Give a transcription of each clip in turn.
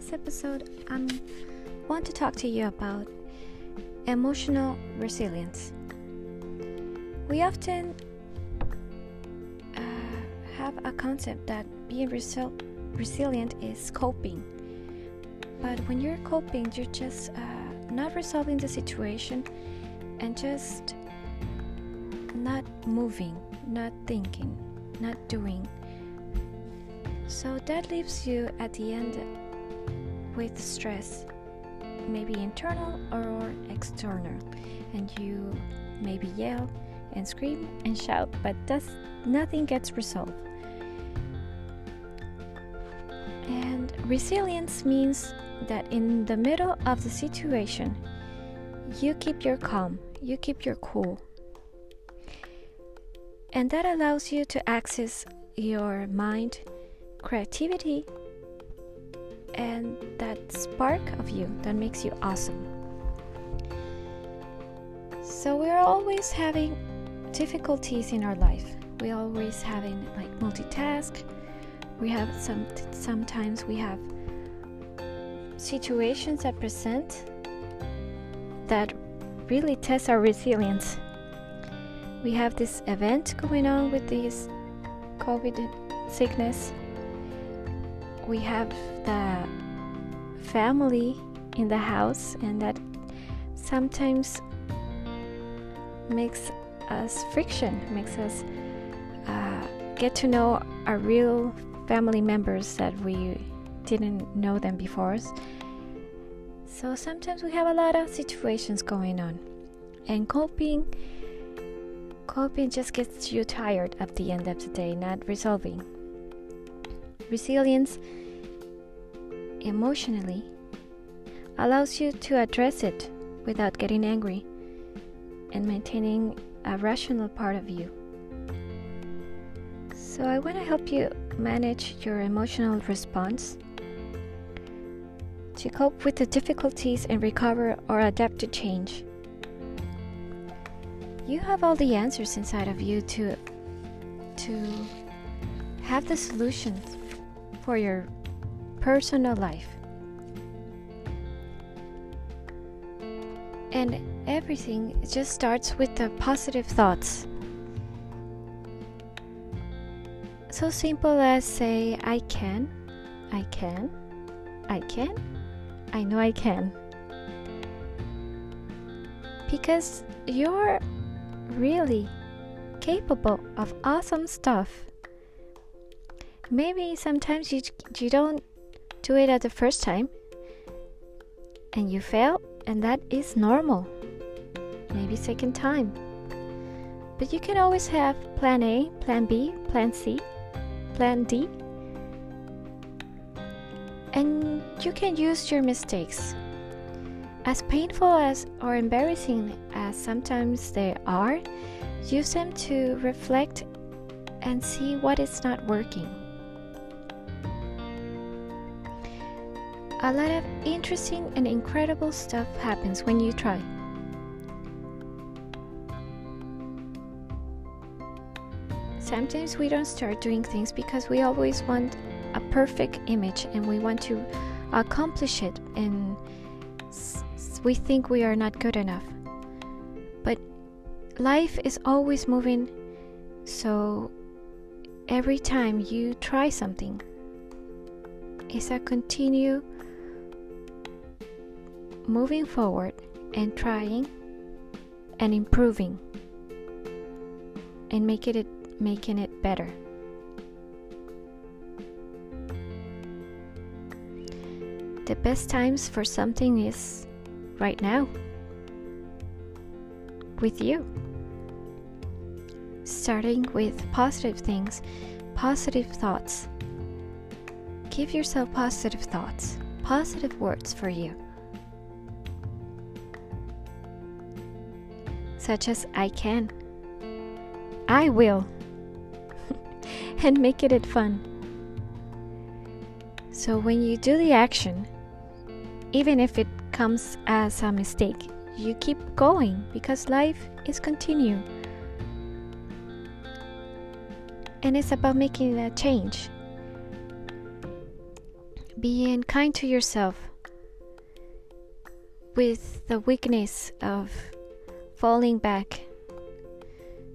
this episode, I want to talk to you about emotional resilience. We often uh, have a concept that being resil- resilient is coping, but when you're coping, you're just uh, not resolving the situation and just not moving, not thinking, not doing. So that leaves you at the end with stress, maybe internal or external, and you maybe yell and scream and shout, but nothing gets resolved. And resilience means that in the middle of the situation, you keep your calm, you keep your cool. And that allows you to access your mind, creativity, and that spark of you that makes you awesome. So we're always having difficulties in our life. We are always having like multitask. We have some sometimes we have situations that present that really test our resilience. We have this event going on with this COVID sickness. We have the family in the house, and that sometimes makes us friction, makes us uh, get to know our real family members that we didn't know them before. So sometimes we have a lot of situations going on, and coping. Coping just gets you tired at the end of the day, not resolving. Resilience emotionally allows you to address it without getting angry and maintaining a rational part of you. So, I want to help you manage your emotional response to cope with the difficulties and recover or adapt to change. You have all the answers inside of you to to have the solutions for your personal life. And everything just starts with the positive thoughts. So simple as say, I can, I can, I can, I know I can. Because you're really capable of awesome stuff. Maybe sometimes you, you don't do it at the first time and you fail, and that is normal. Maybe second time. But you can always have plan A, plan B, plan C, plan D. And you can use your mistakes. As painful as or embarrassing as sometimes they are, use them to reflect and see what is not working. A lot of interesting and incredible stuff happens when you try. Sometimes we don't start doing things because we always want a perfect image and we want to accomplish it and we think we are not good enough. But life is always moving, so every time you try something, it's a continue moving forward and trying and improving and making it making it better. The best times for something is right now with you. Starting with positive things, positive thoughts. Give yourself positive thoughts, positive words for you. Such as I can, I will, and make it fun. So when you do the action, even if it comes as a mistake, you keep going because life is continue. And it's about making a change. being kind to yourself with the weakness of falling back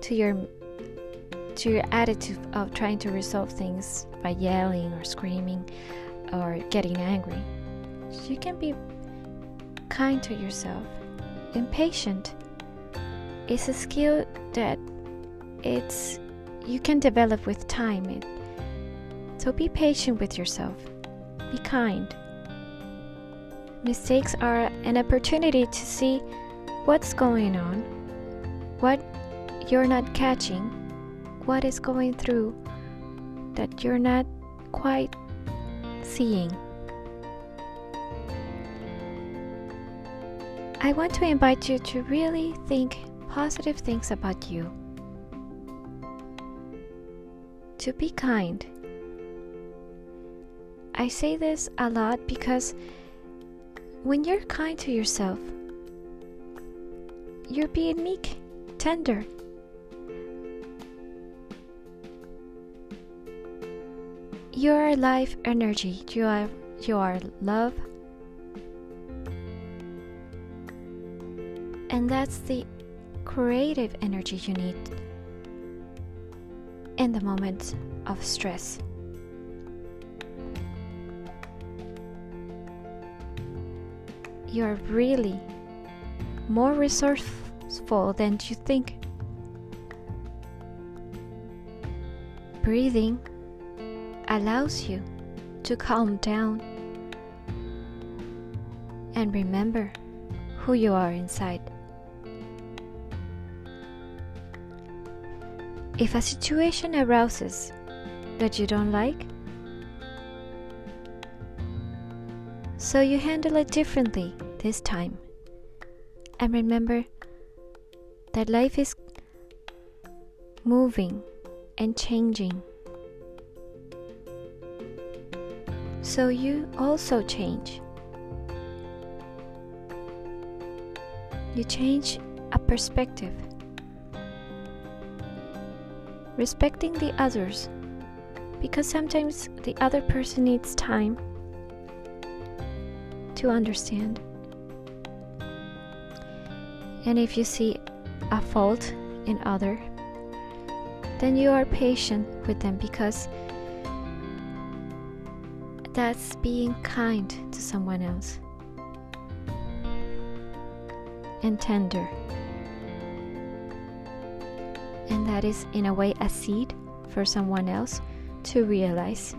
to your to your attitude of trying to resolve things by yelling or screaming or getting angry. You can be kind to yourself. Impatient is a skill that it's you can develop with time. It, so be patient with yourself. Be kind. Mistakes are an opportunity to see what's going on, what you're not catching, what is going through that you're not quite seeing. I want to invite you to really think positive things about you. To be kind. I say this a lot because when you're kind to yourself, you're being meek, tender. You are life energy. You are you are love. And that's the creative energy you need in the moments of stress. You are really more resourceful than you think. Breathing allows you to calm down and remember who you are inside. If a situation arouses that you don't like, so you handle it differently this time. And remember that life is moving and changing. So you also change. You change a perspective. Respecting the others because sometimes the other person needs time to understand. And if you see a fault in other, then you are patient with them because that's being kind to someone else and tender. And that is, in a way, a seed for someone else to realize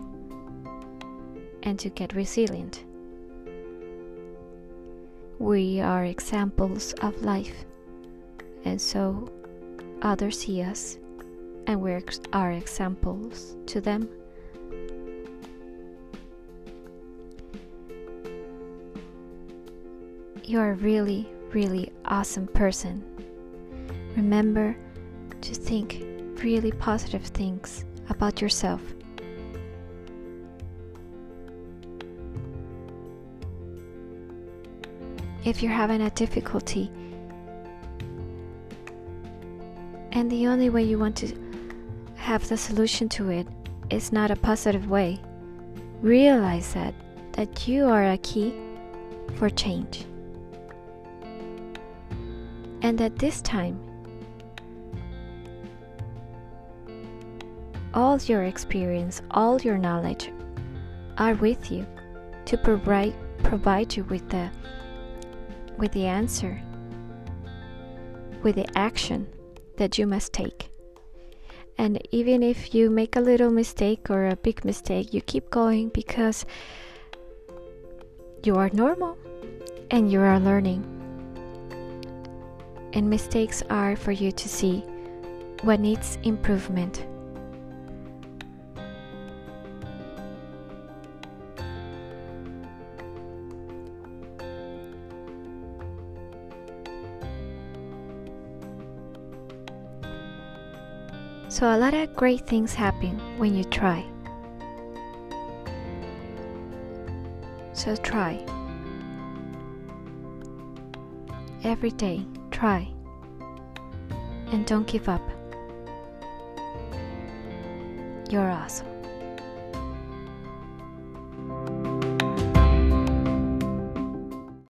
and to get resilient. We are examples of life, and so others see us, and we are examples to them. You're a really, really awesome person. Remember to think really positive things about yourself. If you're having a difficulty and the only way you want to have the solution to it is not a positive way, realize that that you are a key for change. And that this time all your experience, all your knowledge are with you to provide provide you with the with the answer, with the action that you must take. And even if you make a little mistake or a big mistake, you keep going because you are normal and you are learning. And mistakes are for you to see what needs improvement. So, a lot of great things happen when you try. So, try. Every day, try. And don't give up. You're awesome.